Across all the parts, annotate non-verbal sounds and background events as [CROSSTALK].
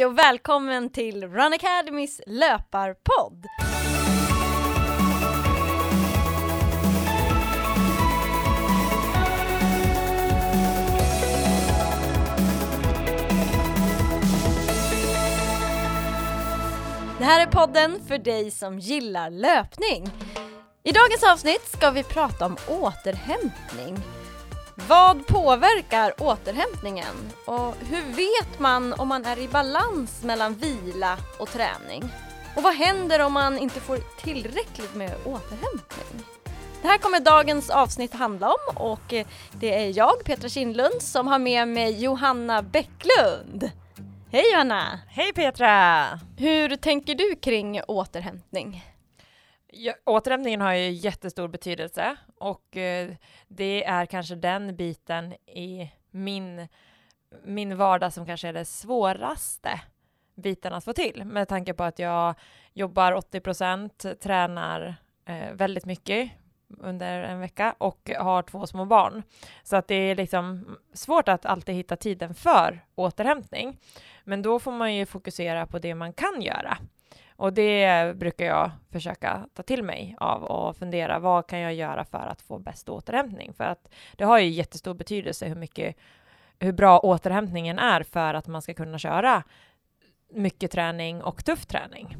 Hej och välkommen till Run Academys löparpodd! Det här är podden för dig som gillar löpning. I dagens avsnitt ska vi prata om återhämtning. Vad påverkar återhämtningen? Och hur vet man om man är i balans mellan vila och träning? Och vad händer om man inte får tillräckligt med återhämtning? Det här kommer dagens avsnitt handla om och det är jag, Petra Kindlund, som har med mig Johanna Bäcklund. Hej Johanna! Hej Petra! Hur tänker du kring återhämtning? Ja, återhämtningen har ju jättestor betydelse och eh, det är kanske den biten i min, min vardag som kanske är det svåraste biten att få till med tanke på att jag jobbar 80 procent, tränar eh, väldigt mycket under en vecka och har två små barn. Så att det är liksom svårt att alltid hitta tiden för återhämtning. Men då får man ju fokusera på det man kan göra. Och det brukar jag försöka ta till mig av och fundera vad kan jag göra för att få bäst återhämtning? För att det har ju jättestor betydelse hur mycket, hur bra återhämtningen är för att man ska kunna köra mycket träning och tuff träning.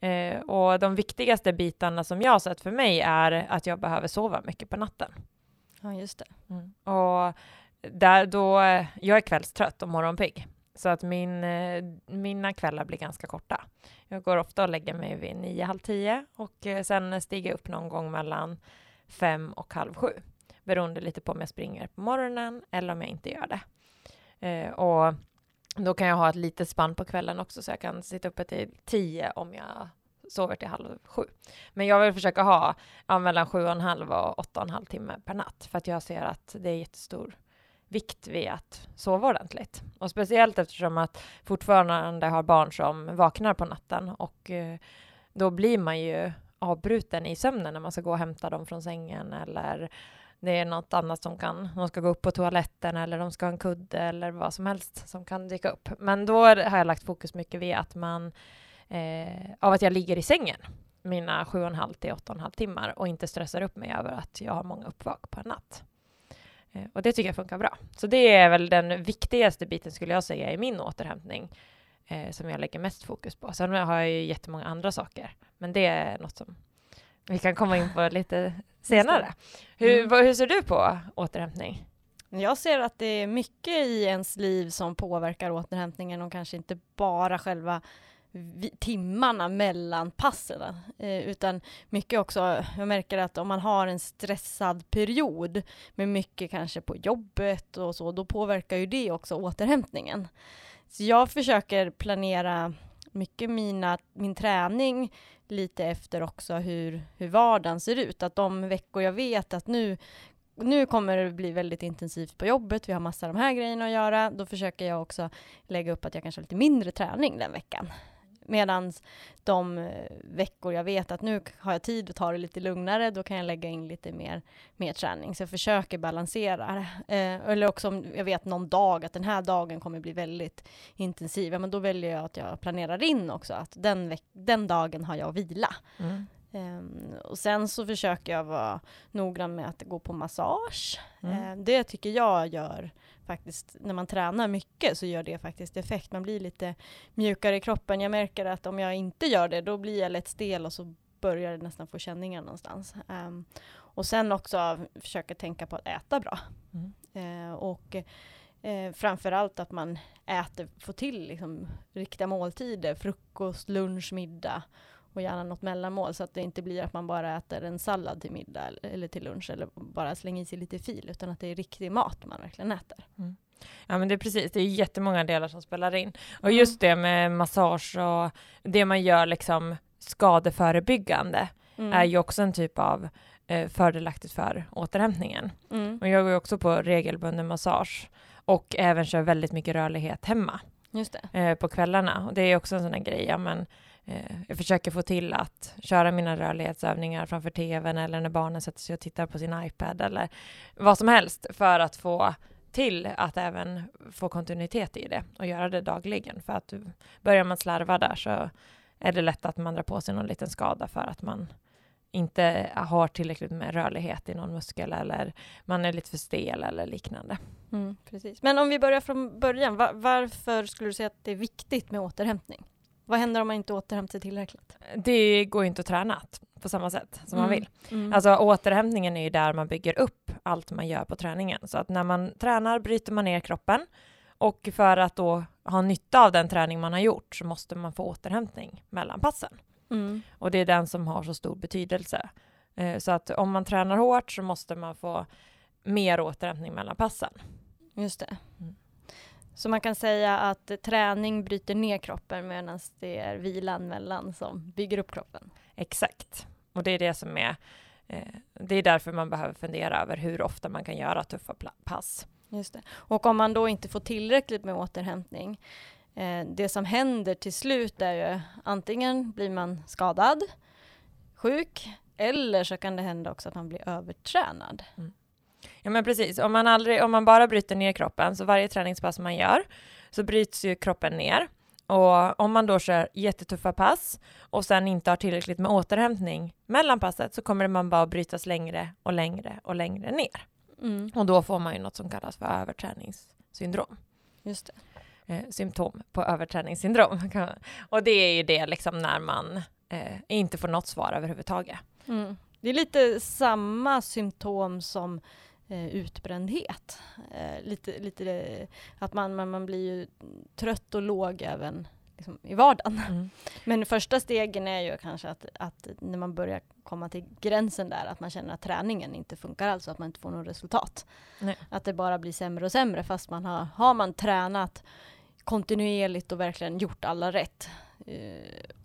Eh, och de viktigaste bitarna som jag har sett för mig är att jag behöver sova mycket på natten. Ja, just det. Mm. Och där då, jag är kvällstrött och morgonpigg. Så att min, eh, mina kvällar blir ganska korta. Jag går ofta och lägger mig vid nio, halv tio och eh, sen stiger jag upp någon gång mellan fem och halv sju. Beroende lite på om jag springer på morgonen eller om jag inte gör det. Eh, och då kan jag ha ett litet spann på kvällen också så jag kan sitta uppe till tio om jag sover till halv sju. Men jag vill försöka ha ja, mellan sju och en halv och åtta och en halv timme per natt för att jag ser att det är jättestor vikt vid att sova ordentligt. Och speciellt eftersom att fortfarande har barn som vaknar på natten och eh, då blir man ju avbruten i sömnen när man ska gå och hämta dem från sängen eller det är något annat som kan, de ska gå upp på toaletten eller de ska ha en kudde eller vad som helst som kan dyka upp. Men då har jag lagt fokus mycket vid att man, eh, av att jag ligger i sängen mina sju och en halv till åtta och en halv timmar och inte stressar upp mig över att jag har många uppvak på en natt. Eh, och det tycker jag funkar bra. Så det är väl den viktigaste biten skulle jag säga i min återhämtning eh, som jag lägger mest fokus på. Sen har jag ju jättemånga andra saker, men det är något som vi kan komma in på [LAUGHS] lite senare. Hur, mm. vad, hur ser du på återhämtning? Jag ser att det är mycket i ens liv som påverkar återhämtningen och kanske inte bara själva timmarna mellan passen. Eh, utan mycket också, jag märker att om man har en stressad period med mycket kanske på jobbet och så, då påverkar ju det också återhämtningen. Så jag försöker planera mycket mina, min träning lite efter också hur, hur vardagen ser ut. Att de veckor jag vet att nu nu kommer det bli väldigt intensivt på jobbet, vi har massa av de här grejerna att göra, då försöker jag också lägga upp att jag kanske har lite mindre träning den veckan. Medan de eh, veckor jag vet att nu har jag tid att ta det lite lugnare, då kan jag lägga in lite mer, mer träning. Så jag försöker balansera. Eh, eller också om jag vet någon dag att den här dagen kommer bli väldigt intensiv, ja, men då väljer jag att jag planerar in också att den, den dagen har jag vila. Mm. Um, och sen så försöker jag vara noggrann med att gå på massage. Mm. Uh, det tycker jag gör faktiskt, när man tränar mycket så gör det faktiskt effekt. Man blir lite mjukare i kroppen. Jag märker att om jag inte gör det, då blir jag lätt stel och så börjar det nästan få känningar någonstans. Um, och sen också försöka tänka på att äta bra. Mm. Uh, och uh, framförallt att man äter, får till liksom, riktiga måltider, frukost, lunch, middag och gärna något mellanmål så att det inte blir att man bara äter en sallad till middag eller till lunch eller bara slänger i sig lite fil utan att det är riktig mat man verkligen äter. Mm. Ja men det är precis, det är jättemånga delar som spelar in. Och mm. just det med massage och det man gör liksom skadeförebyggande mm. är ju också en typ av eh, fördelaktigt för återhämtningen. Mm. Och jag går också på regelbunden massage och även kör väldigt mycket rörlighet hemma. Just det. Eh, på kvällarna. Och det är också en sån här grej, ja men Eh, jag försöker få till att köra mina rörlighetsövningar framför tvn eller när barnen sätter sig och tittar på sin iPad eller vad som helst för att få till att även få kontinuitet i det och göra det dagligen. För att börjar man slarva där så är det lätt att man drar på sig någon liten skada för att man inte har tillräckligt med rörlighet i någon muskel eller man är lite för stel eller liknande. Mm, precis. Men om vi börjar från början, varför skulle du säga att det är viktigt med återhämtning? Vad händer om man inte återhämtar sig tillräckligt? Det går ju inte att träna på samma sätt som mm. man vill. Mm. Alltså återhämtningen är ju där man bygger upp allt man gör på träningen. Så att när man tränar bryter man ner kroppen och för att då ha nytta av den träning man har gjort så måste man få återhämtning mellan passen. Mm. Och det är den som har så stor betydelse. Eh, så att om man tränar hårt så måste man få mer återhämtning mellan passen. Just det. Mm. Så man kan säga att träning bryter ner kroppen medan det är vilan mellan som bygger upp kroppen. Exakt. Och det är det som är eh, det är därför man behöver fundera över hur ofta man kan göra tuffa pass. Just det. Och om man då inte får tillräckligt med återhämtning, eh, det som händer till slut är ju antingen blir man skadad, sjuk, eller så kan det hända också att man blir övertränad. Mm. Ja men precis, om man, aldrig, om man bara bryter ner kroppen, så varje träningspass man gör, så bryts ju kroppen ner. Och om man då kör jättetuffa pass och sen inte har tillräckligt med återhämtning mellan passet så kommer man bara brytas längre och längre och längre ner. Mm. Och då får man ju något som kallas för överträningssyndrom. Just det. Eh, symptom på överträningssyndrom. [LAUGHS] och det är ju det liksom när man eh, inte får något svar överhuvudtaget. Mm. Det är lite samma symptom som utbrändhet. Eh, lite, lite att man, man, man blir ju trött och låg även liksom, i vardagen. Mm. Men första stegen är ju kanske att, att när man börjar komma till gränsen där, att man känner att träningen inte funkar alls, att man inte får något resultat. Nej. Att det bara blir sämre och sämre fast man har, har man tränat kontinuerligt och verkligen gjort alla rätt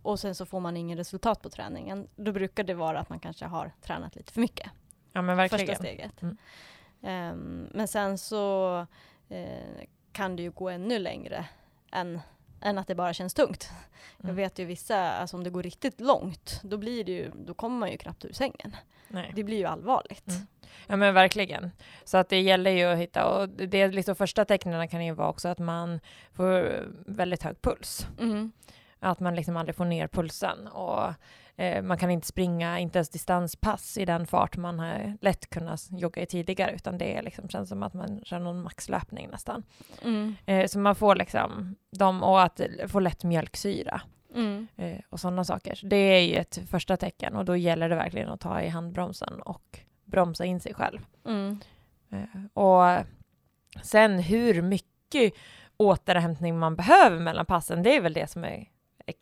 och sen så får man ingen resultat på träningen, då brukar det vara att man kanske har tränat lite för mycket. Ja men verkligen. Första steget. Mm. Um, men sen så uh, kan det ju gå ännu längre än, än att det bara känns tungt. Mm. Jag vet ju vissa, alltså om det går riktigt långt, då, blir det ju, då kommer man ju knappt ur sängen. Nej. Det blir ju allvarligt. Mm. Ja men verkligen. Så att det gäller ju att hitta, och det liksom första tecknen kan ju vara också att man får väldigt hög puls. Mm. Att man liksom aldrig får ner pulsen och man kan inte springa, inte ens distanspass i den fart man har lätt kunnat jogga i tidigare, utan det är liksom, känns som att man kör någon maxlöpning nästan. Mm. Eh, så man får liksom dem, och att få lätt mjölksyra. Mm. Eh, och sådana saker. Det är ju ett första tecken och då gäller det verkligen att ta i handbromsen och bromsa in sig själv. Mm. Eh, och sen hur mycket återhämtning man behöver mellan passen, det är väl det som är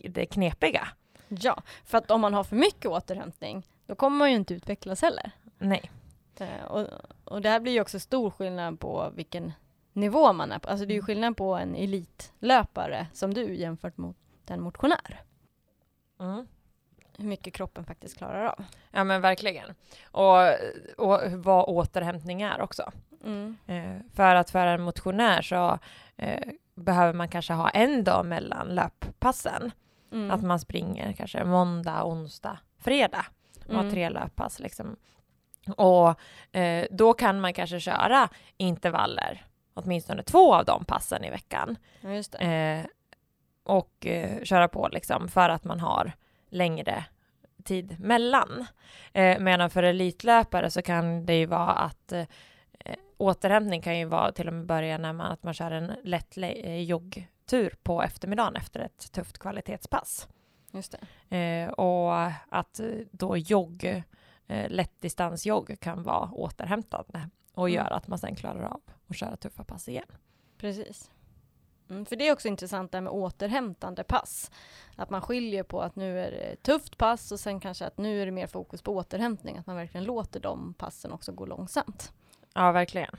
det knepiga. Ja, för att om man har för mycket återhämtning, då kommer man ju inte utvecklas heller. Nej. Eh, och, och det här blir ju också stor skillnad på vilken nivå man är på. Alltså det är ju skillnad på en elitlöpare som du jämfört mot en motionär. Mm. Hur mycket kroppen faktiskt klarar av. Ja men verkligen. Och, och vad återhämtning är också. Mm. Eh, för att för en motionär så eh, behöver man kanske ha en dag mellan löppassen. Mm. Att man springer kanske måndag, onsdag, fredag och har Mm. tre löppass. Liksom. Och eh, då kan man kanske köra intervaller, åtminstone två av de passen i veckan. Ja. Eh, och eh, köra på liksom för att man har längre tid mellan. Eh, medan för elitlöpare så kan det ju vara att eh, återhämtning kan ju vara till och med börja när man, att man kör en lätt eh, joggtur på eftermiddagen efter ett tufft kvalitetspass. Just det. Eh, och att eh, då jogg, eh, lättdistansjogg kan vara återhämtande och Mm. göra att man sen klarar av att köra tuffa pass igen. Precis. Mm, för det är också intressant det här med återhämtande pass. Att man skiljer på att nu är det tufft pass och sen kanske att nu är det mer fokus på återhämtning. Att man verkligen låter de passen också gå långsamt. Ja, verkligen.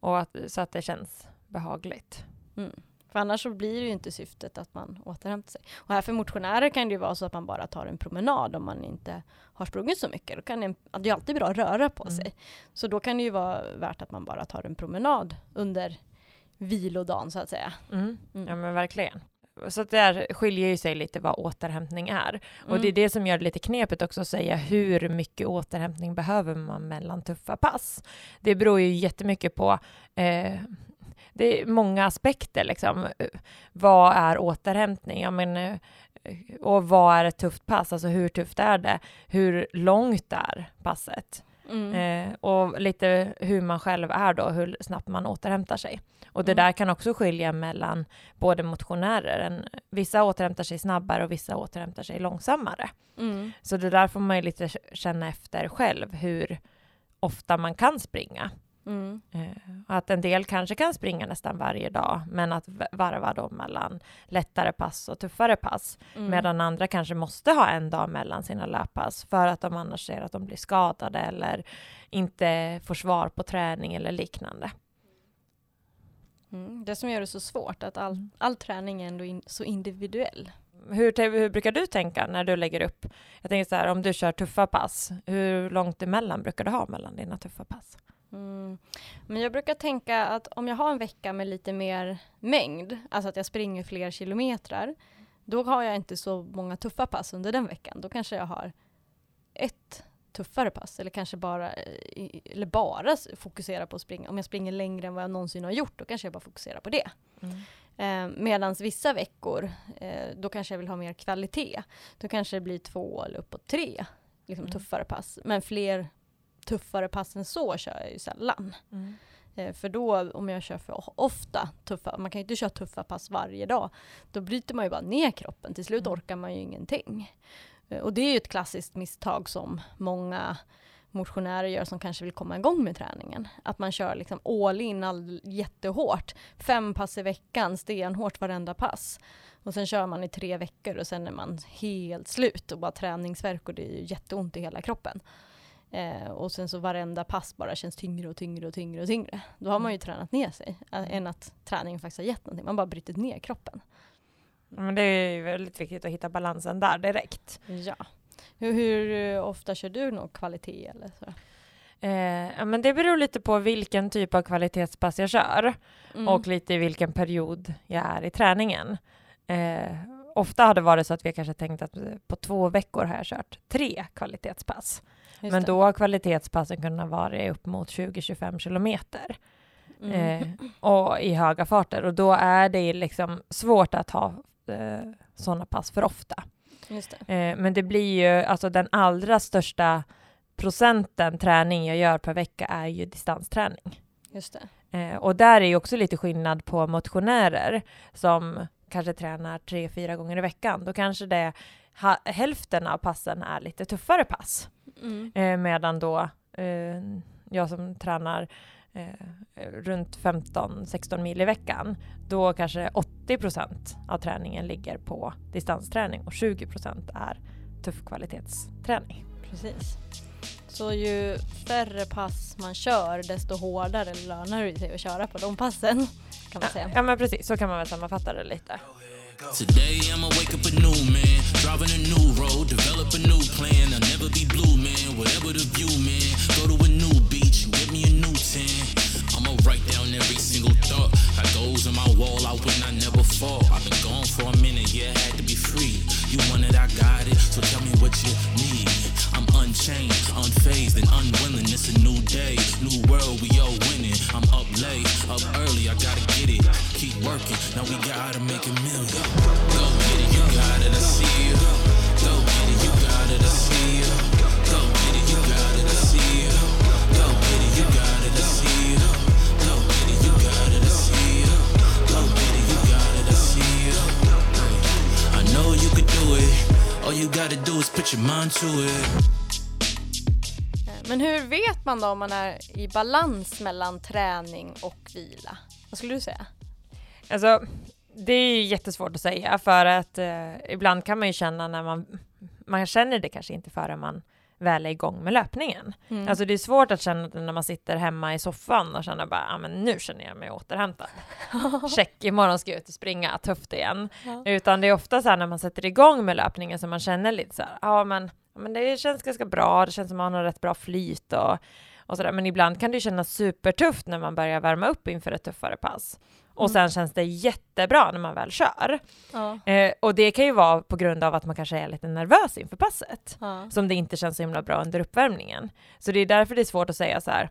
Och att, så att det känns behagligt. Mm. För annars så blir det ju inte syftet att man återhämtar sig. Och här för motionärer kan det ju vara så att man bara tar en promenad om man inte har sprungit så mycket. Då kan det, det är alltid bra att röra på Mm. sig. Så då kan det ju vara värt att man bara tar en promenad under vilodagen så att säga. Mm. Mm. Ja, men verkligen. så där skiljer ju sig lite vad återhämtning är. Mm. Och det är det som gör det lite knepigt också att säga hur mycket återhämtning behöver man mellan tuffa pass. Det beror ju jättemycket på eh, det är många aspekter liksom. Vad är återhämtning? Ja, men, eh, och vad är ett tufft pass? Alltså hur tufft är det? Hur långt är passet? Mm. Eh, och lite hur man själv är då, hur snabbt man återhämtar sig. Och det Mm. där kan också skilja mellan både motionärer. En, vissa återhämtar sig snabbare och vissa återhämtar sig långsammare. Mm. Så det där får man ju lite känna efter själv, hur ofta man kan springa. Mm. Eh, att en del kanske kan springa nästan varje dag, men att varva då mellan lättare pass och tuffare pass. Mm. Medan andra kanske måste ha en dag mellan sina löppass för att de annars ser att de blir skadade eller inte får svar på träning eller liknande. Mm. Det som gör det så svårt, att all, Mm. all träning är ändå in, så individuell. Hur, hur brukar du tänka när du lägger upp? Jag tänker så här, om du kör tuffa pass, hur långt emellan brukar du ha mellan dina tuffa pass? Mm. Men jag brukar tänka att om jag har en vecka med lite mer mängd, alltså att jag springer fler kilometrar, då har jag inte så många tuffa pass under den veckan. Då kanske jag har ett tuffare pass eller kanske bara, eh, eller bara fokusera på att springa. Om jag springer längre än vad jag någonsin har gjort, då kanske jag bara fokuserar på det. Eh, Medan vissa veckor, eh, då kanske jag vill ha mer kvalitet. Då kanske det blir två eller uppåt tre liksom, Mm. tuffare pass. Men fler tuffare pass än så kör jag ju sällan. Mm. Eh, för då, om jag kör för ofta tuffa, man kan ju inte köra tuffa pass varje dag, då bryter man ju bara ner kroppen. Till slut Mm. orkar man ju ingenting. Eh, och det är ju ett klassiskt misstag som många motionärer gör som kanske vill komma igång med träningen. Att man kör liksom all in all, jättehårt. Fem pass i veckan, stenhårt varenda pass. Och sen kör man i tre veckor och sen är man helt slut och bara träningsvärk och det är ju jätteont i hela kroppen. Eh, och sen så varenda pass bara känns tyngre och tyngre och tyngre och tyngre. Då har man ju tränat ner sig, äh, än att träningen faktiskt har gett någonting. Man har bara brutit ner kroppen. Men det är väldigt viktigt att hitta balansen där direkt. Ja. Hur, hur eh, ofta kör du någon kvalitet eller så? Eh, ja, men det beror lite på vilken typ av kvalitetspass jag kör Mm. och lite i vilken period jag är i träningen. Eh, ofta har det varit så att vi kanske tänkt att eh, på två veckor har jag kört tre kvalitetspass. Just Men det. då har kvalitetspassen kunnat vara upp mot 20-25 kilometer Mm. eh, och i höga farter och då är det liksom svårt att ha eh, sådana pass för ofta. Det. Eh, men det blir ju, alltså den allra största procenten träning jag gör per vecka är ju distansträning. Just. Eh, och där är ju också lite skillnad på motionärer som kanske tränar tre, fyra gånger i veckan. Då kanske det ha, hälften av passen är lite tuffare pass. Mm. Eh, medan då eh, jag som tränar eh, runt 15-16 mil i veckan, då kanske 80 procent av träningen ligger på distansträning och 20 procent är tuff kvalitetsträning. Precis. Så ju färre pass man kör, desto hårdare lönar det sig att köra på de passen. Kan man säga. Ja men precis, så kan man väl sammanfatta det lite. Today I'ma wake up a new man, driving a new road, develop a new plan. I'll never be blue man, whatever the view man. Go to a new beach and give me a new tan. I'ma write down every single thought. Got goals on my wall, I win, I never fall. I've been gone for a minute, yeah, had to be free. You want it, I got it, so tell me what you need. Unchained, unfazed, and unwilling. It's a new day, new world, we all winning. I'm up late, up early, I gotta get it. Keep working, now we gotta make a million. Go get it, you got it, I see you. Go get it, you got it, I see you. Go get it, you got it, I see you. Go get it, you got it, I see you. Go get it, you got it, I see you. Go get it, you got it, I see you. I know you could do it. All you gotta do is put your mind to it. Men hur vet man då om man är i balans mellan träning och vila? Vad skulle du säga? Alltså, det är ju jättesvårt att säga för att eh, ibland kan man ju känna när man, man känner det kanske inte förrän man väl är igång med löpningen. Mm. Alltså det är svårt att känna det när man sitter hemma i soffan och känner bara, ja men nu känner jag mig återhämtad. [LAUGHS] Check, imorgon ska jag ut och springa, tufft igen. Ja. Utan det är ofta så här när man sätter igång med löpningen som man känner lite så här, ja men, ja, men det känns ganska bra, det känns som att man har rätt bra flyt och, och sådär. Men ibland kan det kännas supertufft när man börjar värma upp inför ett tuffare pass. Och Mm. sen känns det jättebra när man väl kör. Ja. Eh, och det kan ju vara på grund av att man kanske är lite nervös inför passet Ja. som det inte känns så himla bra under uppvärmningen. Så det är därför det är svårt att säga så här,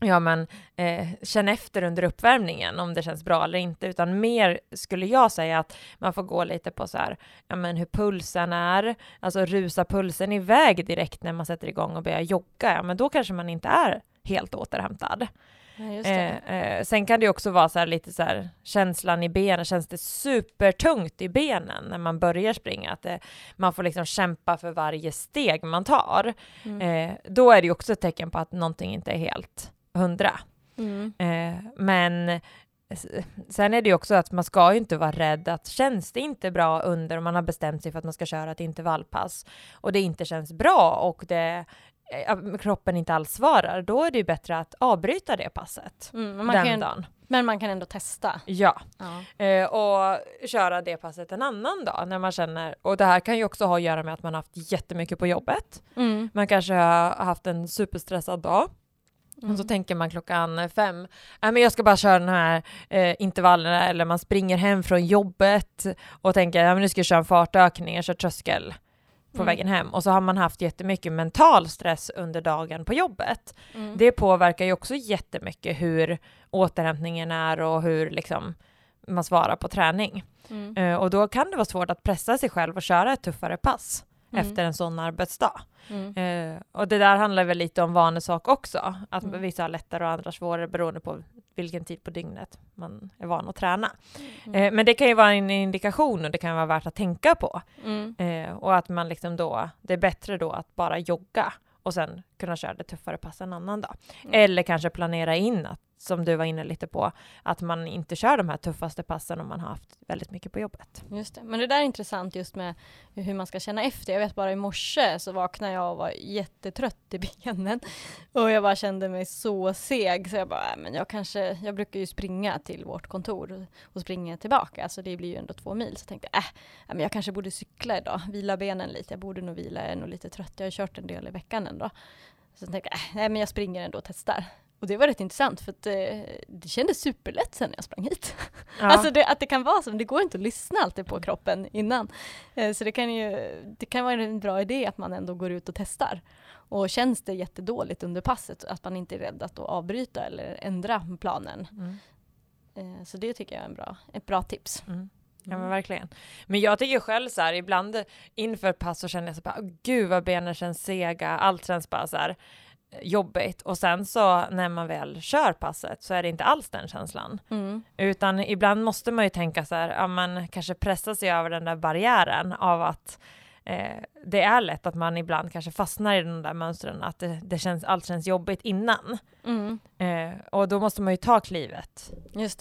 ja men eh, känn efter under uppvärmningen om det känns bra eller inte, utan mer skulle jag säga att man får gå lite på så här, ja men hur pulsen är, alltså rusa pulsen iväg direkt när man sätter igång och börjar jogga, ja men då kanske man inte är helt återhämtad. Ja. Eh, eh, sen kan det också vara så här lite så här känslan i benen, känns det supertungt i benen när man börjar springa, att det, man får liksom kämpa för varje steg man tar. Mm. Eh, då är det också ett tecken på att någonting inte är helt hundra. Mm. Eh, men s- sen är det ju också att man ska ju inte vara rädd att känns det inte bra under om man har bestämt sig för att man ska köra ett intervallpass och det inte känns bra och det eh, kroppen inte alls svarar, då är det ju bättre att avbryta det passet Mm. Man den kan, dagen. men man kan ändå testa. Ja, Ja. eh, och köra det passet en annan dag när man känner, och det här kan ju också ha att göra med att man har haft jättemycket på jobbet. Mm. Man kanske har haft en superstressad dag Mm. och så tänker man klockan fem, nej men jag ska bara köra de här eh, intervallerna eller man springer hem från jobbet och tänker, ja men nu ska jag köra en fartökning, jag kör tröskel på Mm. vägen hem och så har man haft jättemycket mental stress under dagen på jobbet. Mm. Det påverkar ju också jättemycket hur återhämtningen är och hur liksom man svarar på träning. Mm. Eh, och då kan det vara svårt att pressa sig själv och köra ett tuffare pass Mm. efter en sån arbetsdag. Mm. Eh, och det där handlar väl lite om vanesak också, att Mm. vissa har lättare och andra svårare beroende på vilken tid på dygnet man är van att träna. Mm. Eh, men det kan ju vara en indikation och det kan vara värt att tänka på. Mm. Eh, och att man liksom då, det är bättre då att bara jogga och sen kunna köra det tuffare pass en annan dag. Mm. Eller kanske planera in att, som du var inne lite på, att man inte kör de här tuffaste passen om man har haft väldigt mycket på jobbet. Just det. Men det där är intressant just med hur man ska känna efter. Jag vet bara i morse så vaknade jag och var jättetrött i benen. Och jag bara kände mig så seg så jag bara, äh, men jag kanske, jag brukar ju springa till vårt kontor och springa tillbaka så det blir ju ändå två mil. Så tänkte jag, äh, äh, men jag kanske borde cykla idag, vila benen lite. Jag borde nog vila, jag är nog lite trött. Jag har kört en del i veckan ändå. Så tänkte jag, äh, nej men jag springer ändå och testar. Och det var rätt intressant för att eh, det kändes superlätt sen när jag sprang hit. Ja. [LAUGHS] Alltså det, att det kan vara så, det går inte att lyssna alltid på kroppen innan. Eh, så det kan ju det kan vara en bra idé att man ändå går ut och testar. Och känns det jättedåligt under passet, att man inte är rädd att avbryta eller ändra planen. Mm. Eh, så det tycker jag är en bra, ett bra tips. Mm. Ja men verkligen. Men jag tycker själv så här, ibland inför pass så känner jag så bara, "Åh, gud vad benen känns sega, allt känns bara så här jobbigt. Och sen så när man väl kör passet så är det inte alls den känslan. Mm. Utan ibland måste man ju tänka så här, ja man kanske pressar sig över den där barriären av att eh, det är lätt att man ibland kanske fastnar i de där mönstren, att det, det känns, allt känns jobbigt innan. Mm. Eh, och då måste man ju ta klivet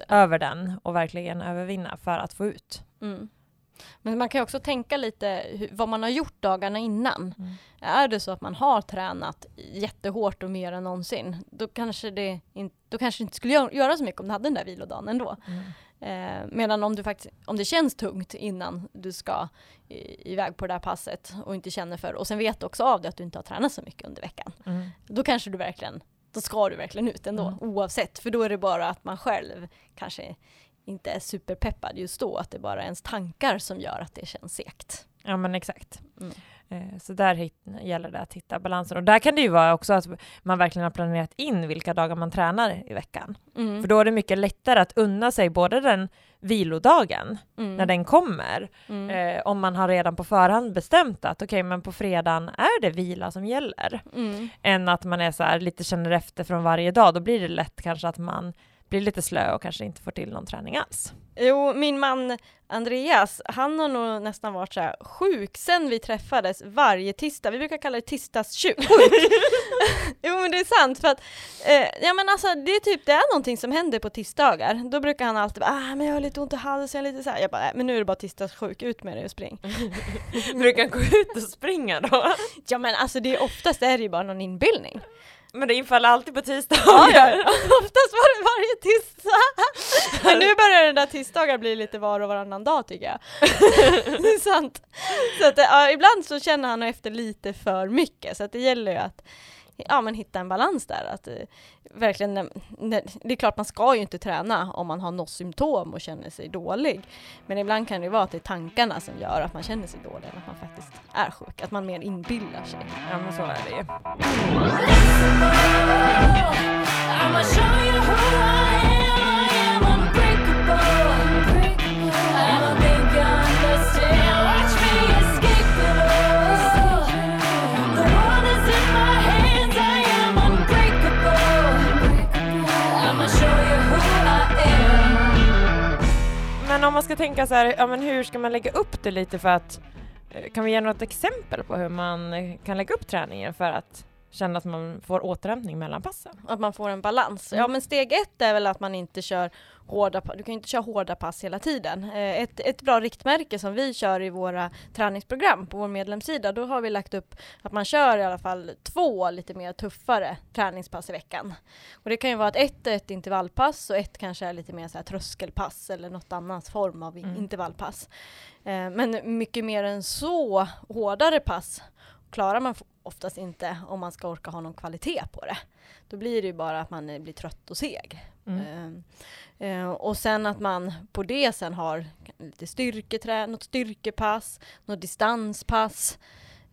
över den och verkligen övervinna för att få ut. Mm. Men man kan ju också tänka lite hur, vad man har gjort dagarna innan. Mm. Är det så att man har tränat jättehårt och mer än någonsin, då kanske det, in, då kanske inte skulle gö- göra så mycket om du hade den där vilodagen ändå. Mm. Eh, medan om, du faktiskt, om det känns tungt innan du ska i, iväg på det där passet och inte känner för och sen vet du också av det att du inte har tränat så mycket under veckan. Mm. Då kanske du verkligen, då ska du verkligen ut ändå Mm. oavsett. För då är det bara att man själv kanske inte är superpeppad just då, att det bara är ens tankar som gör att det känns segt. Ja men exakt. Mm. Eh, Så där gäller det att hitta balansen. Och där kan det ju vara också att man verkligen har planerat in vilka dagar man tränar i veckan. Mm. För då är det mycket lättare att unna sig både den vilodagen, Mm. när den kommer, Mm. eh, om man har redan på förhand bestämt att okej, men på fredagen är det vila som gäller. Mm. Än att man är så här, lite känner efter från varje dag, då blir det lätt kanske att man blir lite slö och kanske inte får till någon träning alls. Jo, min man Andreas, han har nog nästan varit så här sjuk sen vi träffades varje tisdag. Vi brukar kalla det tisdagssjuk. [LAUGHS] [LAUGHS] jo men det är sant för att, eh, ja men alltså det är typ, det är någonting som händer på tisdagar. Då brukar han alltid bara, ah men jag har lite ont i halsen, lite så här. Jag bara, "Nej, men nu är det bara tisdagssjuk, ut med dig och spring. [LAUGHS] Brukar gå ut och springa då? Ja men alltså det är oftast är det ju bara någon inbildning. Men det infaller alltid på tisdagar. Ja, ja. [LAUGHS] Oftast var det varje tisdag. [LAUGHS] Men nu börjar den där tisdagar bli lite var och varannan dag tycker jag. det [LAUGHS] är sant. Så att, ja, ibland så känner han efter lite för mycket så att det gäller ju att ja, men hitta en balans där. Att, eh, verkligen, det är klart man ska ju inte träna om man har något symptom och känner sig dålig. Men ibland kan det vara att det är tankarna som gör att man känner sig dålig, än att man faktiskt är sjuk, att man mer inbillar sig. Ja men så är det ju. Men om man ska tänka så här, ja men hur ska man lägga upp det lite för att eh, kan vi ge något exempel på hur man eh, kan lägga upp träningen för att känna att man får återhämtning mellan passen? Att man får en balans. Ja men steg ett är väl att man inte kör hårda, du kan inte köra hårda pass hela tiden. Eh, Ett, ett bra riktmärke som vi kör i våra träningsprogram på vår medlemssida, då har vi lagt upp att man kör i alla fall två lite mer tuffare träningspass i veckan. Och det kan ju vara att ett är ett intervallpass och ett kanske är lite mer så tröskelpass eller något annat form av Mm. intervallpass. Eh, Men mycket mer än så hårdare pass klarar man oftast inte om man ska orka ha någon kvalitet på det. Då blir det ju bara att man eh, blir trött och seg. Mm. Eh, och sen att man på det sen har lite styrketrä, något styrkepass, något distanspass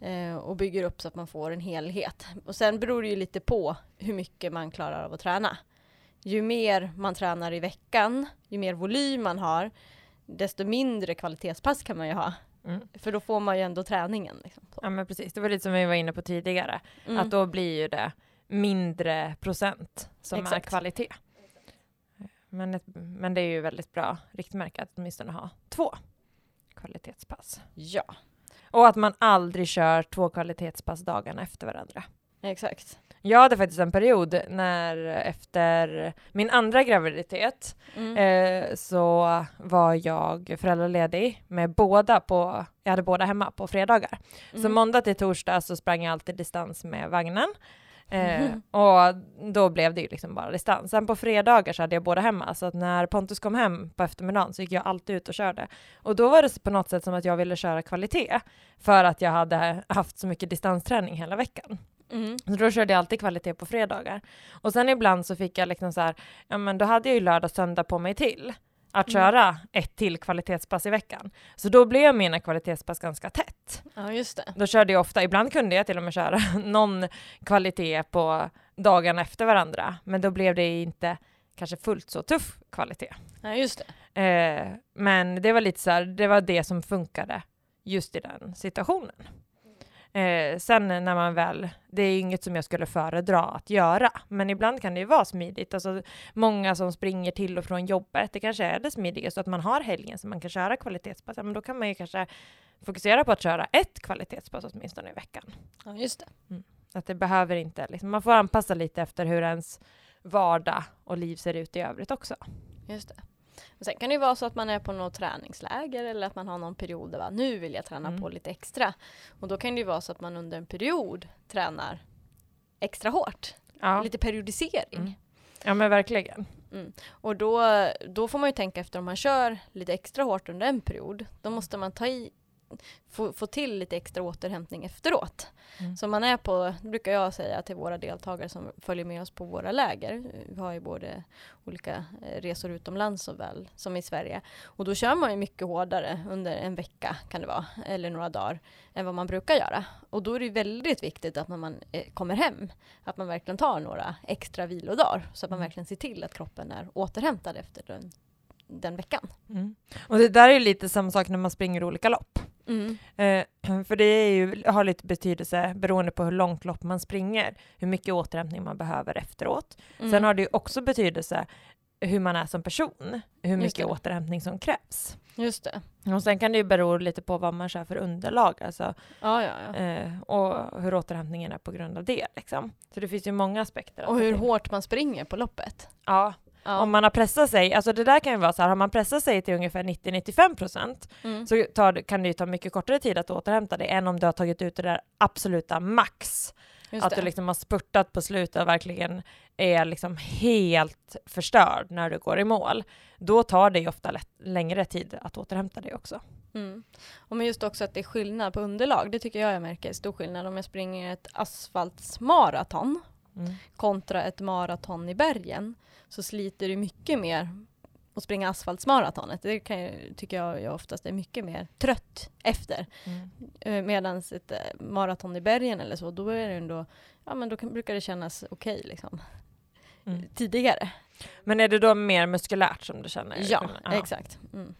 eh, och bygger upp så att man får en helhet. Och sen beror det ju lite på hur mycket man klarar av att träna. Ju mer man tränar i veckan, ju mer volym man har, desto mindre kvalitetspass kan man ju ha. Mm. För då får man ju ändå träningen. Liksom. Ja men precis, det var lite som vi var inne på tidigare, Mm. att då blir ju det mindre procent som är Exakt. kvalitet. Men, ett, men det är ju väldigt bra riktmärke att åtminstone ha två kvalitetspass. Ja, Och att man aldrig kör två kvalitetspass dagarna efter varandra. exakt. Jag hade faktiskt en period när efter min andra graviditet Mm. eh, så var jag föräldraledig med båda på, jag hade båda hemma på fredagar. Så Mm. måndag till torsdag så sprang jag alltid distans med vagnen. Eh, Mhm. och då blev det ju liksom bara distans. Sen på fredagar så hade jag båda hemma, så att när Pontus kom hem på eftermiddagen så gick jag alltid ut och körde. Och då var det på något sätt som att jag ville köra kvalitet, för att jag hade haft så mycket distansträning hela veckan. Mm. Så då körde jag alltid kvalitet på fredagar. Och sen ibland så fick jag liksom så här, ja men då hade jag ju lördag söndag på mig till att Mm. köra ett till kvalitetspass i veckan. Så då blev mina kvalitetspass ganska tätt. Ja, just det. Då körde jag ofta, ibland kunde jag till och med köra [LAUGHS] någon kvalitet på dagarna efter varandra, men då blev det inte kanske fullt så tuff kvalitet. Ja, just det. Eh, men det var lite så här, det var det som funkade just i den situationen. Eh, sen när man väl, det är inget som jag skulle föredra att göra, men ibland kan det ju vara smidigt. Alltså, många som springer till och från jobbet, det kanske är det smidigaste att man har helgen så man kan köra kvalitetspass. Men då kan man ju kanske fokusera på att köra ett kvalitetspass åtminstone i veckan. Ja, just det. Att det behöver inte, liksom, man får anpassa lite efter hur ens vardag och liv ser ut i övrigt också. Just det. Och sen kan det ju vara så att man är på något träningsläger eller att man har någon period där va, nu vill jag träna Mm. på lite extra. Och då kan det ju vara så att man under en period tränar extra hårt. Ja, Lite periodisering. Mm. ja men verkligen. Och då, då får man ju tänka efter om man kör lite extra hårt under en period. Då måste man ta i, få, få till lite extra återhämtning efteråt. Mm. Så man är på, det brukar jag säga till våra deltagare som följer med oss på våra läger. Vi har ju både olika eh, resor utomlands såväl som i Sverige. Och då kör man ju mycket hårdare under en vecka kan det vara, eller några dagar, än vad man brukar göra. Och då är det väldigt viktigt att när man eh, kommer hem, att man verkligen tar några extra vilodagar, så att man Mm. verkligen ser till att kroppen är återhämtad efter den, den veckan. Mm. Och det där är ju lite samma sak när man springer olika lopp. Eh, för det är ju, har lite betydelse beroende på hur långt lopp man springer, hur mycket återhämtning man behöver efteråt. Mm. Sen har det ju också betydelse hur man är som person, hur mycket det. återhämtning som krävs. Just det. Och sen kan det ju bero lite på vad man kör för underlag, alltså, Ja, ja, ja. eh, och hur återhämtningen är på grund av det. Liksom. Så det finns ju många aspekter. Och hur till. hårt man springer på loppet. Ja, Ja. om man har pressat sig, alltså det där kan ju vara så här, har man pressat sig till ungefär 90-95 procent Mm. så tar, kan det ju ta mycket kortare tid att återhämta dig än om du har tagit ut det där absoluta max. Just att det. du liksom har spurtat på slutet och verkligen är liksom helt förstörd när du går i mål. Då tar det ju ofta lätt, längre tid att återhämta dig också. Mm. Och men just också att det är skillnad på underlag, det tycker jag jag märker stor skillnad om jag springer ett asfaltsmaraton Mm. kontra ett maraton i bergen så sliter det mycket mer att springa asfaltsmaratonet. Det kan tycker jag, jag oftast är mycket mer trött efter. Mm. Medan ett eh, maraton i bergen eller så, då är det ändå, ja men då kan, brukar det kännas okej liksom. Mm. Tidigare. Men är det då mer muskulärt som du känner? Ja, Ja. exakt. Mm.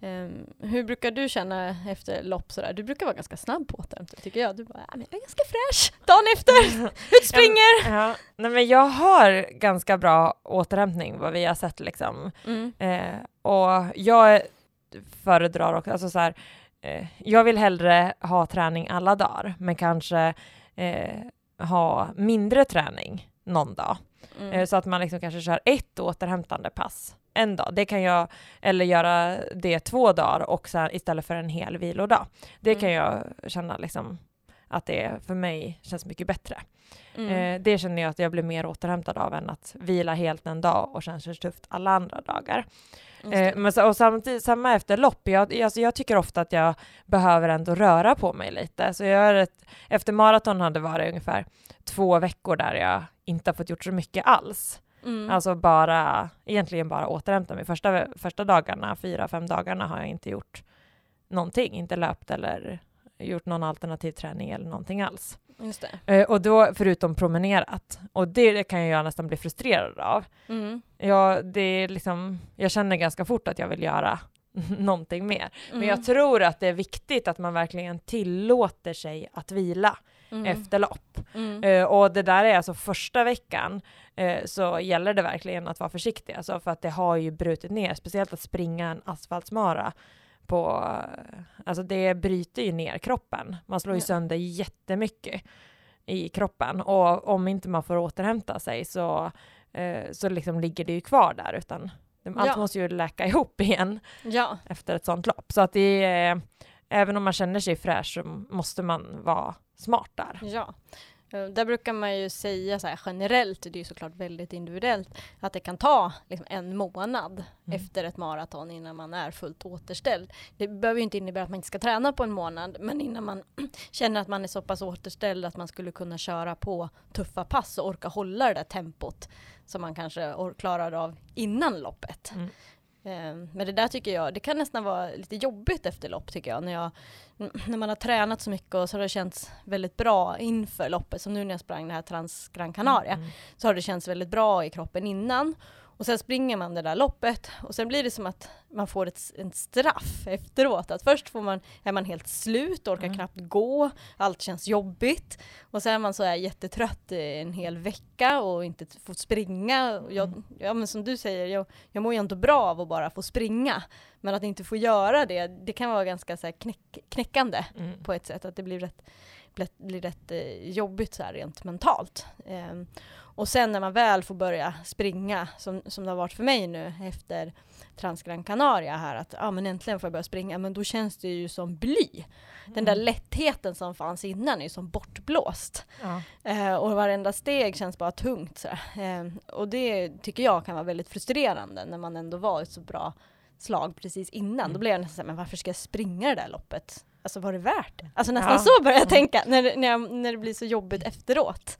Ehm, hur brukar du känna efter lopp sådär? Du brukar vara ganska snabb på återhämtning tycker jag. Du bara, "Ja, men jag är ganska fräsch dagen efter, [LAUGHS] ut springer! [LAUGHS] Ja, nej men jag har ganska bra återhämtning vad vi har sett liksom. Mm. Eh, och jag föredrar också, alltså så här, eh, jag vill hellre ha träning alla dagar, men kanske eh, ha mindre träning någon dag. Mm. Eh, så att man liksom kanske kör ett återhämtande pass en dag. Det kan jag, eller göra det två dagar och sen, istället för en hel vilodag. Det kan Mm. jag känna liksom att det för mig känns mycket bättre. Mm. Eh, det känner jag att jag blir mer återhämtad av än att vila helt en dag och sen känns tufft alla andra dagar. Eh, men så, och samtidigt, samma efter lopp, jag, alltså jag tycker ofta att jag behöver ändå röra på mig lite. Så jag har ett, efter maraton hade det varit ungefär två veckor där jag inte har fått gjort så mycket alls. Mm. Alltså bara, egentligen bara återhämta mig. Första, första dagarna, fyra, fem dagarna har jag inte gjort någonting, inte löpt eller gjort någon alternativ träning eller någonting alls. Eh, och då, förutom promenerat, och det, det kan jag nästan bli frustrerad av. Mm. Jag, det är liksom, jag känner ganska fort att jag vill göra [LAUGHS] någonting mer. Men Mm. jag tror att det är viktigt att man verkligen tillåter sig att vila Mm. efter lopp. Mm. Eh, och det där är alltså första veckan eh, så gäller det verkligen att vara försiktig, alltså för att det har ju brutit ner, speciellt att springa en asfaltsmara på, eh, alltså det bryter ju ner kroppen. Man slår ju sönder jättemycket i kroppen och om inte man får återhämta sig så, eh, så liksom ligger det ju kvar där utan allt Ja. måste ju läka [LAUGHS] ihop igen Ja, efter ett sånt lopp. Så att det är, även om man känner sig fräsch så måste man vara smart där. ja. Eh, Där brukar man ju säga så här generellt, det är ju såklart väldigt individuellt, att det kan ta liksom en månad Mm. efter ett maraton innan man är fullt återställd. Det behöver ju inte innebära att man inte ska träna på en månad, men innan man [CLEARS THROAT] känner att man är så pass återställd att man skulle kunna köra på tuffa pass och orka hålla det där tempot som man kanske klarar av innan loppet. Mm. Eh, Men det där tycker jag, det kan nästan vara lite jobbigt efter lopp tycker jag. När, jag, när man har tränat så mycket och så har det känts väldigt bra inför loppet. Som nu när jag sprang det här Trans Gran Canaria. Mm. Så har det känts väldigt bra i kroppen innan. Och sen springer man det där loppet och sen blir det som att man får ett, en straff efteråt. Att först får man, är man helt slut, orkar Mm. knappt gå, allt känns jobbigt. Och sen är man så här jättetrött en hel vecka och inte får springa. Jag, Mm. ja men som du säger, jag, jag mår ju inte bra av att bara få springa. Men att inte få göra det, det kan vara ganska så knäck, knäckande Mm. på ett sätt. Att det blir rätt, blir, blir rätt eh, jobbigt så här rent mentalt. Ehm, och sen när man väl får börja springa, som, som det har varit för mig nu efter Transgran Canaria här, att ja, men äntligen får jag börja springa, men då känns det ju som bly. Den där Mm. lättheten som fanns innan är ju som bortblåst. Ja. Eh, och varenda steg känns bara tungt. Så eh, och det tycker jag kan vara väldigt frustrerande när man ändå var ett så bra slag precis innan. Mm. Då blir jag nästan såhär, men varför ska jag springa det där loppet? Alltså var det värt det? Alltså nästan Ja. så börjar jag tänka när, när, jag, när det blir så jobbigt efteråt.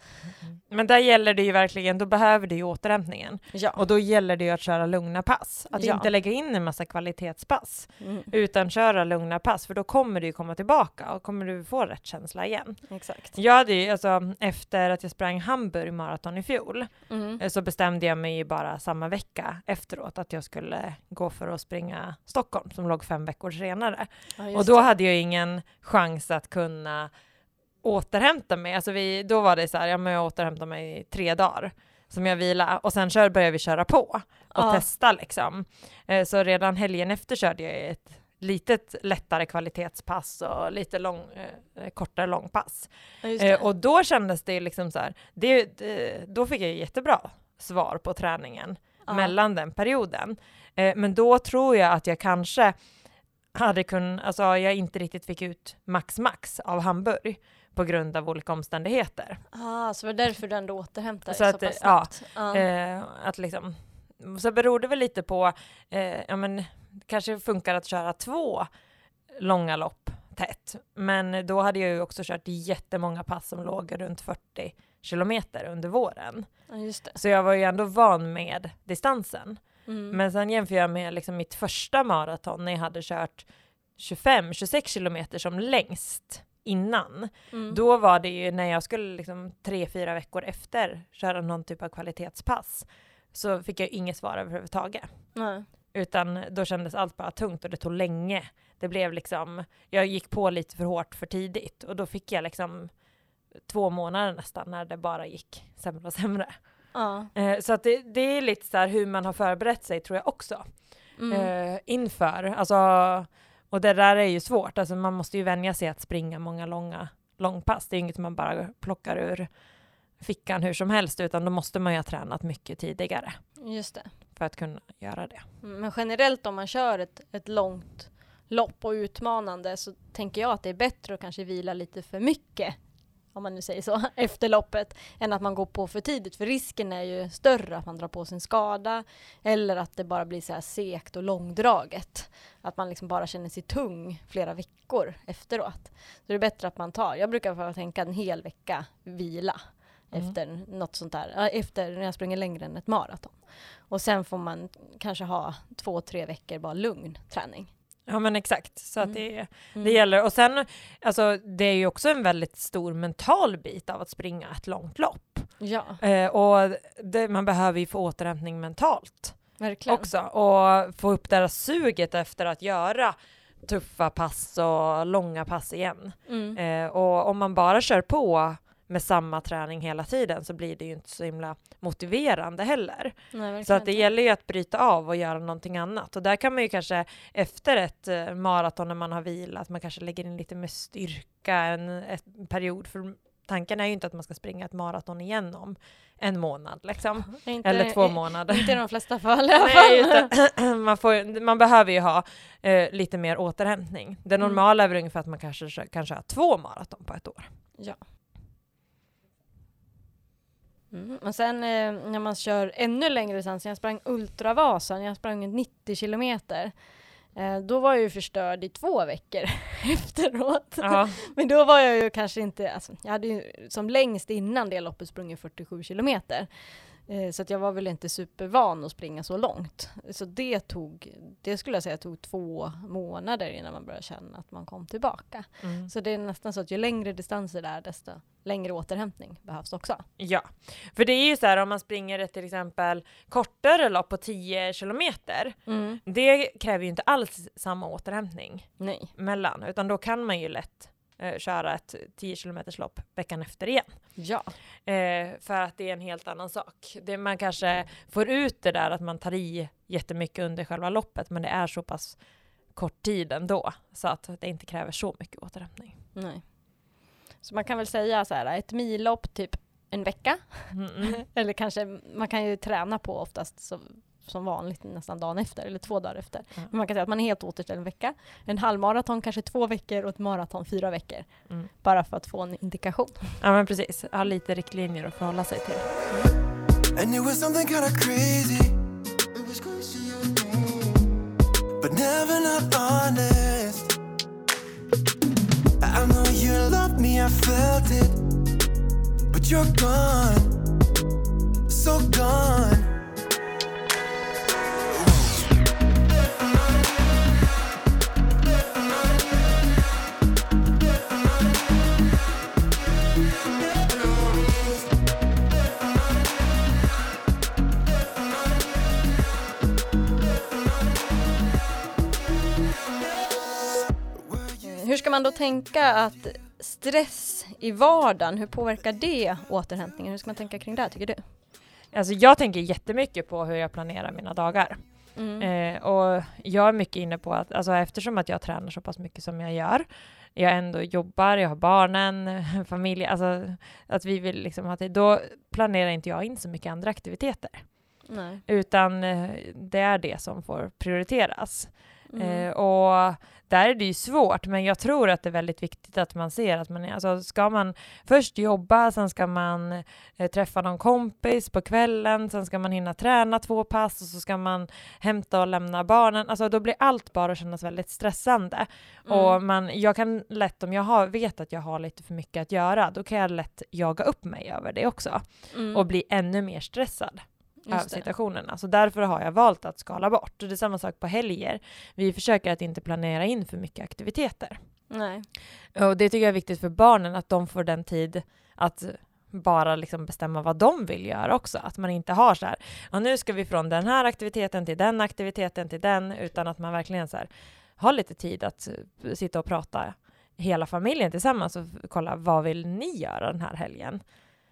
Men där gäller det ju verkligen, då behöver du ju återhämtningen. Ja. Och då gäller det ju att köra lugna pass. Att Ja. inte lägga in en massa kvalitetspass, Mm, utan köra lugna pass, för då kommer du ju komma tillbaka och kommer du få rätt känsla igen. exakt. Jag hade ju, alltså efter att jag sprang Hamburg maraton i fjol, Mm. eh, så bestämde jag mig ju bara samma vecka efteråt att jag skulle gå för att springa Stockholm, som låg fem veckor senare. Ja, Och då det. hade jag ingen chans att kunna återhämta mig. Alltså vi, då var det så här, ja men jag återhämtar mig i tre dagar som jag vila och sen kör, började vi köra på och Ja. testa liksom. Eh, Så redan helgen efter körde jag ett litet lättare kvalitetspass och lite lång, eh, kortare långpass. Ja. Eh, och då kändes det liksom så här, det, det, då fick jag jättebra svar på träningen Ja. mellan den perioden. Eh, men då tror jag att jag kanske hade kunnat, alltså jag inte riktigt fick ut max max av Hamburg på grund av olika omständigheter. Ah, så det var därför du ändå återhämtade Så dig så, att, pass ja, snabbt? Ja. Eh, att liksom, så beror det väl lite på, eh, ja men det kanske funkar att köra två långa lopp tätt. Men då hade jag ju också kört jättemånga pass som låg runt 40 kilometer under våren. Ja, just det. Så jag var ju ändå van med distansen. Mm. Men sen jämför jag med liksom mitt första maraton när jag hade kört 25-26 kilometer som längst innan. Mm. Då var det ju när jag skulle liksom tre, fyra veckor efter köra någon typ av kvalitetspass så fick jag inget svar överhuvudtaget. Nej. Utan då kändes allt bara tungt och det tog länge. Det blev liksom, jag gick på lite för hårt för tidigt och då fick jag liksom två månader nästan när det bara gick sämre och sämre. Ja. Eh, så att det, det är lite så hur man har förberett sig tror jag också. Mm. Eh, inför, alltså, och det där är ju svårt, alltså man måste ju vänja sig att springa många långa långpass. Det är inget man bara plockar ur fickan hur som helst, utan då måste man ju ha tränat mycket tidigare Just det. för att kunna göra det. Mm, Men generellt om man kör ett, ett långt lopp och utmanande så tänker jag att det är bättre att kanske vila lite för mycket, om man nu säger så, [LAUGHS] efter loppet, än att man går på för tidigt. För risken är ju större att man drar på sig en skada eller att det bara blir så här segt och långdraget. Att man liksom bara känner sig tung flera veckor efteråt. Så det är bättre att man tar, jag brukar få tänka en hel vecka vila Mm. efter något sånt där, efter när jag springer längre än ett maraton. Och sen får man kanske ha två, tre veckor bara lugn träning. Ja men exakt, så att Mm. det, Mm. det gäller. Och sen, alltså det är ju också en väldigt stor mental bit av att springa ett långt lopp. Ja, Eh, och det, man behöver ju få återhämtning mentalt. verkligen. också och få upp det här suget efter att göra tuffa pass och långa pass igen. Mm. Eh, och om man bara kör på med samma träning hela tiden så blir det ju inte så himla motiverande heller. Nej, Så att det inte. gäller ju att bryta av och göra någonting annat. Och där kan man ju kanske efter ett eh, maraton när man har vilat, man kanske lägger in lite mer styrka en ett period. För tanken är ju inte att man ska springa ett maraton igen om en månad liksom. Inte- Eller två månader. Inte i de flesta [LAUGHS] fall i alla fall. Nej, [CLEARS THROAT] man, får, man behöver ju ha eh, lite mer återhämtning. Det Mm. normala är väl ungefär att man kanske kan köra två maraton på ett år. Ja. Mm. Och sen eh, när man kör ännu längre distans, jag sprang Ultravasan, jag sprang 90 kilometer. Eh, då var jag ju förstörd i två veckor [LAUGHS] efteråt. Ja. [LAUGHS] Men då var jag ju kanske inte, alltså, jag hade ju som längst innan det loppet sprungit 47 kilometer. Eh, så att jag var väl inte supervan att springa så långt. Så det tog, det skulle jag säga tog två månader innan man började känna att man kom tillbaka. Mm. Så det är nästan så att ju längre distanser det är, desto längre återhämtning behövs också. ja, för det är ju så här om man springer ett till exempel kortare lopp på 10 kilometer. Det kräver ju inte alls samma återhämtning Nej. mellan, utan då kan man ju lätt eh, köra ett 10 kilometers lopp veckan efter igen. Ja. Eh, för att det är en helt annan sak. Det, man kanske får ut det där att man tar i jättemycket under själva loppet, men det är så pass kort tid ändå, så att det inte kräver så mycket återhämtning. Nej. Så man kan väl säga så här, ett millopp typ en vecka. Mm. [LAUGHS] Eller kanske, man kan ju träna på oftast som, som vanligt nästan dagen efter eller två dagar efter. Ja. Men man kan säga att man är helt återställd en vecka. En halvmaraton kanske två veckor och ett maraton fyra veckor. Mm. Bara för att få en indikation. Ja men precis, ha lite riktlinjer att förhålla sig till. And ska man då tänka att stress i vardagen, hur påverkar det återhämtningen? Hur ska man tänka kring det tycker du? Alltså jag tänker jättemycket på hur jag planerar mina dagar. Mm. Eh, och jag är mycket inne på att, alltså eftersom att jag tränar så pass mycket som jag gör, jag ändå jobbar, jag har barnen, [LAUGHS] familj, alltså att vi vill liksom ha det, då planerar inte jag in så mycket andra aktiviteter. Nej. Utan eh, det är det som får prioriteras. Mm. Eh, och där är det ju svårt, men jag tror att det är väldigt viktigt att man ser att man är, alltså ska man först jobba, sen ska man eh, träffa någon kompis på kvällen, sen ska man hinna träna två pass och så ska man hämta och lämna barnen. Alltså då blir allt bara kännas väldigt stressande. Mm. Och man, jag kan lätt, om jag har, vet att jag har lite för mycket att göra, då kan jag lätt jaga upp mig över det också Mm. och bli ännu mer stressad det. situationerna. Så därför har jag valt att skala bort. Och det är samma sak på helger. Vi försöker att inte planera in för mycket aktiviteter. Nej. Och det tycker jag är viktigt för barnen, att de får den tid att bara liksom bestämma vad de vill göra också. Att man inte har så här, ja, nu ska vi från den här aktiviteten till den aktiviteten till den, utan att man verkligen så här, har lite tid att eh, sitta och prata hela familjen tillsammans och kolla vad vill ni göra den här helgen?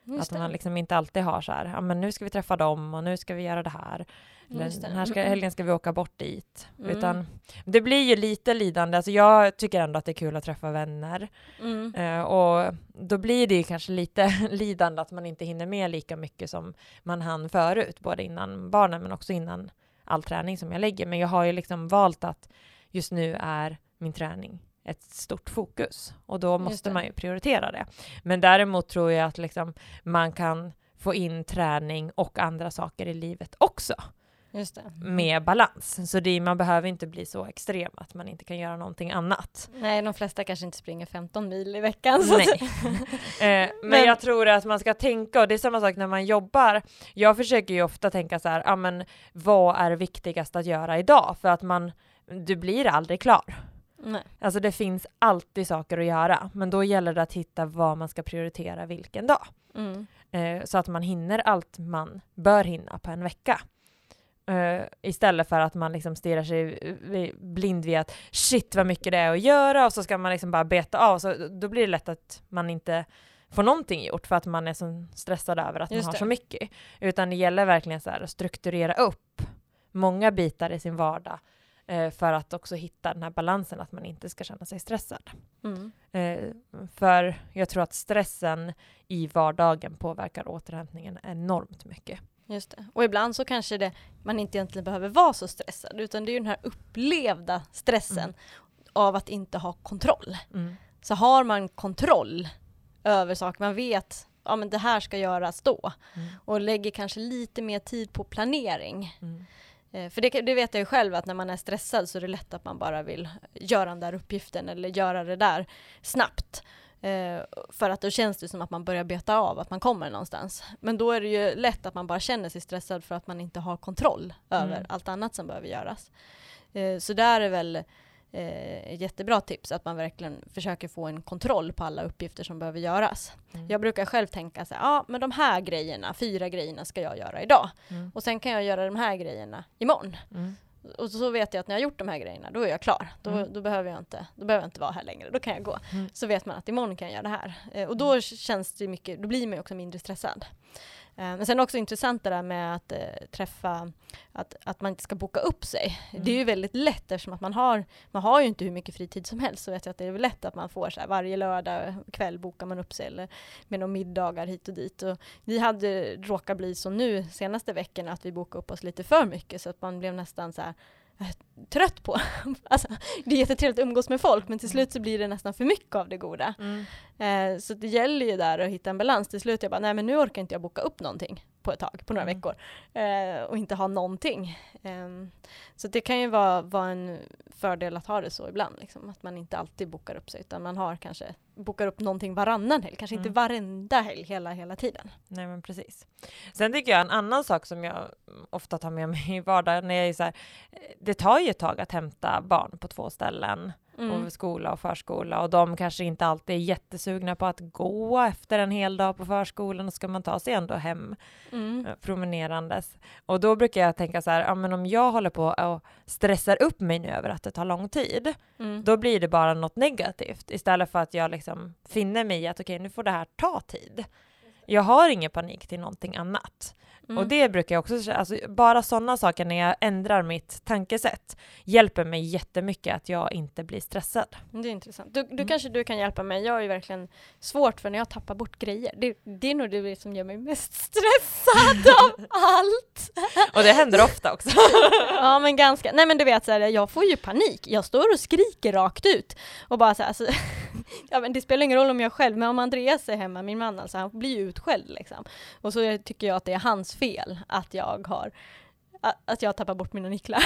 Just att man liksom inte alltid har så här, ja men nu ska vi träffa dem och nu ska vi göra det här. Eller den här ska, helgen ska vi åka bort dit. Mm. Utan det blir ju lite lidande. Alltså jag tycker ändå att det är kul att träffa vänner. Mm. Eh, och då blir det ju kanske lite [LAUGHS] lidande att man inte hinner med lika mycket som man hann förut, både innan barnen men också innan all träning som jag lägger. Men jag har ju liksom valt att just nu är min träning ett stort fokus och då måste man ju prioritera det. Men däremot tror jag att liksom man kan få in träning och andra saker i livet också det. med balans. Så det, man behöver inte bli så extrem att man inte kan göra någonting annat. Nej, de flesta kanske inte springer 15 mil i veckan. Nej. [LAUGHS] Eh, men, Men- jag tror att man ska tänka, och det är samma sak när man jobbar. Jag försöker ju ofta tänka så här, ja men vad är viktigast att göra idag? För att man, du blir aldrig klar. Nej. Alltså det finns alltid saker att göra, men då gäller det att hitta vad man ska prioritera vilken dag. Mm. Eh, så att man hinner allt man bör hinna på en vecka. Eh, istället för att man liksom stirrar sig blind vid att shit vad mycket det är att göra och så ska man liksom bara beta av. Så då blir det lätt att man inte får någonting gjort för att man är så stressad över att Just man har det. så mycket. Utan det gäller verkligen så här att strukturera upp många bitar i sin vardag eh, för att också hitta den här balansen att man inte ska känna sig stressad. Mm. Eh, för jag tror att stressen i vardagen påverkar återhämtningen enormt mycket. Just det. Och ibland så kanske det, man inte egentligen behöver vara så stressad utan det är ju den här upplevda stressen Mm. av att inte ha kontroll. Mm. Så har man kontroll över saker, man vet ja men det här ska göras då Mm. och lägger kanske lite mer tid på planering. Mm. Eh, För det, det vet jag ju själv att när man är stressad så är det lätt att man bara vill göra den där uppgiften eller göra det där snabbt. Eh, för att då känns det som att man börjar beta av, att man kommer någonstans. Men då är det ju lätt att man bara känner sig stressad för att man inte har kontroll över Mm. allt annat som behöver göras. Eh, så där är väl eh, jättebra tips, att man verkligen försöker få en kontroll på alla uppgifter som behöver göras. Mm. Jag brukar själv tänka så här, ja men de här grejerna, fyra grejerna ska jag göra idag. Mm. Och sen kan jag göra de här grejerna imorgon. Mm. Och så vet jag att när jag har gjort de här grejerna, då är jag klar. Då, Mm. då, behöver, jag inte, då behöver jag inte vara här längre, då kan jag gå. Mm. Så vet man att imorgon kan jag göra det här. Eh, och då känns det mycket, då blir man ju också mindre stressad. Eh, men sen också intressant det där med att eh, träffa, att, att man inte ska boka upp sig. Mm. Det är ju väldigt lätt eftersom att man har, man har ju inte hur mycket fritid som helst, så vet jag att det är lätt att man får så här, varje lördag kväll bokar man upp sig eller med några middagar hit och dit. Och vi hade råkat bli så nu senaste veckorna att vi bokade upp oss lite för mycket så att man blev nästan så här eh, trött på. [LAUGHS] alltså, det är jättetrevligt att umgås med folk men till slut så blir det nästan för mycket av det goda. Mm. Eh, så det gäller ju där att hitta en balans. Till slut jag bara, nej men nu orkar inte jag boka upp någonting på ett tag, på några Mm. veckor. Eh, och inte ha någonting. Ehm, så det kan ju vara, vara en fördel att ha det så ibland. Liksom, att man inte alltid bokar upp sig utan man har kanske bokar upp någonting varannan helg. Kanske inte Mm. varenda helg hela, hela tiden. Nej men precis. Sen tycker jag en annan sak som jag ofta tar med mig i vardagen är så här, eh, det tar ju ett tag att hämta barn på två ställen, Mm. och skola och förskola och de kanske inte alltid är jättesugna på att gå efter en hel dag på förskolan och ska man ta sig ändå hem Mm. eh, promenerandes. Och då brukar jag tänka så här, ja men om jag håller på och stressar upp mig nu över att det tar lång tid, Mm. då blir det bara något negativt istället för att jag liksom finner mig i att okej, nu får det här ta tid. Jag har ingen panik till någonting annat. Mm. Och det brukar jag också, alltså bara sådana saker när jag ändrar mitt tankesätt hjälper mig jättemycket att jag inte blir stressad. Det är intressant. Du, du Mm. kanske du kan hjälpa mig. Jag har ju verkligen svårt för när jag tappar bort grejer. Det, det är nog det som gör mig mest stressad [LAUGHS] av allt. Och det händer ofta också. [LAUGHS] Ja men ganska, nej men du vet så här, jag får ju panik. Jag står och skriker rakt ut och bara så här, alltså, [LAUGHS] ja men det spelar ingen roll om jag själv, men om Andreas är hemma, min man alltså, han blir ju utskälld liksom. Och så tycker jag att det är hans fel att jag har att jag tappar bort mina nycklar.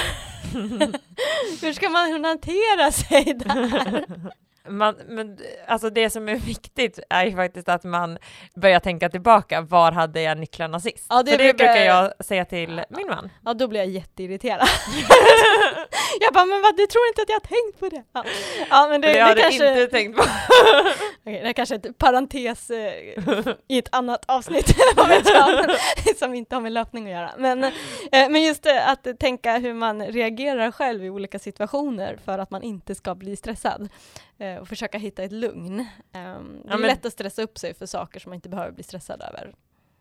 [LAUGHS] Hur ska man hantera sig där? [LAUGHS] Man, men, alltså det som är viktigt är ju faktiskt att man börjar tänka tillbaka, var hade jag nycklarna sist? Ja, det För det brukar- brukar jag säga till min man. Ja, då blir jag jätteirriterad. [LAUGHS] jag bara, men vad, du tror inte att jag har tänkt på det? Ja, ja men det, Det, det, jag hade kanske... inte tänkt på. [LAUGHS] Okej, det är kanske ett parentes eh, i ett annat avsnitt [LAUGHS] vad vet jag, som inte har med löpning att göra. Men, eh, men just det, att tänka hur man reagerar själv i olika situationer för att man inte ska bli stressad eh, och försöka hitta ett lugn. Eh, det är Ja, men- lätt att stressa upp sig för saker som man inte behöver bli stressad över.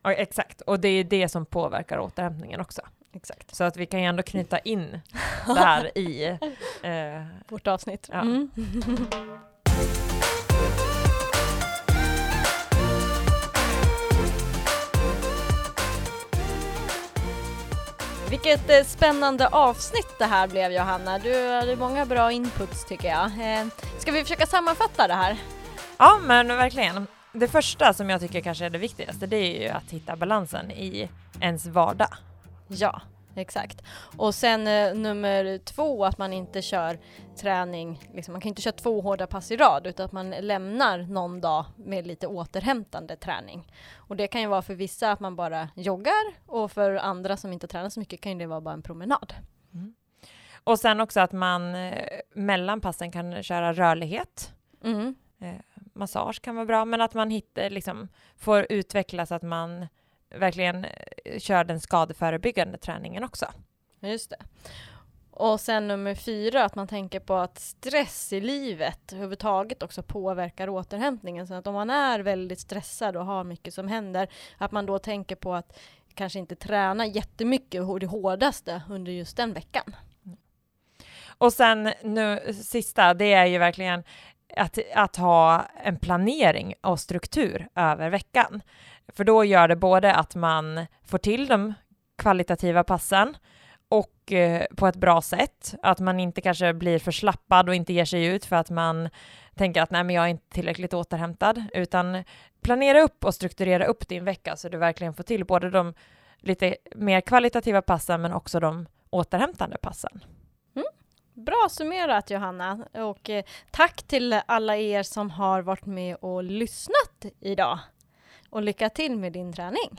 Ja, exakt, och det är det som påverkar återhämtningen också. Exakt. Så att vi kan ju ändå knyta in det här i... [LAUGHS] Eh, Vårt avsnitt. Ja. Mm. [LAUGHS] Vilket eh, spännande avsnitt det här blev Johanna. Du hade många bra inputs tycker jag. Eh, ska vi försöka sammanfatta det här? ja, men verkligen. Det första som jag tycker kanske är det viktigaste, det är ju att hitta balansen i ens vardag. Ja, exakt. Och sen eh, nummer två, att man inte kör träning, liksom, man kan inte köra två hårda pass i rad utan att man lämnar någon dag med lite återhämtande träning. Och det kan ju vara för vissa att man bara joggar och för andra som inte tränar så mycket kan ju det vara bara en promenad. Och sen också att man eh, mellan passen kan köra rörlighet. Mm. Massage kan vara bra, men att man hittar, liksom, får utveckla så att man verkligen eh, kör den skadeförebyggande träningen också. Just det. Och sen nummer fyra, att man tänker på att stress i livet överhuvudtaget också påverkar återhämtningen. Så att om man är väldigt stressad och har mycket som händer, att man då tänker på att kanske inte träna jättemycket och det hårdaste under just den veckan. Och sen nu sista, det är ju verkligen att, att ha en planering och struktur över veckan. För då gör det både att man får till de kvalitativa passen och eh, på ett bra sätt. Att man inte kanske blir förslappad och inte ger sig ut för att man tänker att nej, men jag är inte tillräckligt återhämtad, utan planera upp och strukturera upp din vecka så du verkligen får till både de lite mer kvalitativa passen men också de återhämtande passen. Mm. Bra summerat Johanna och eh, tack till alla er som har varit med och lyssnat idag. Och lycka till med din träning.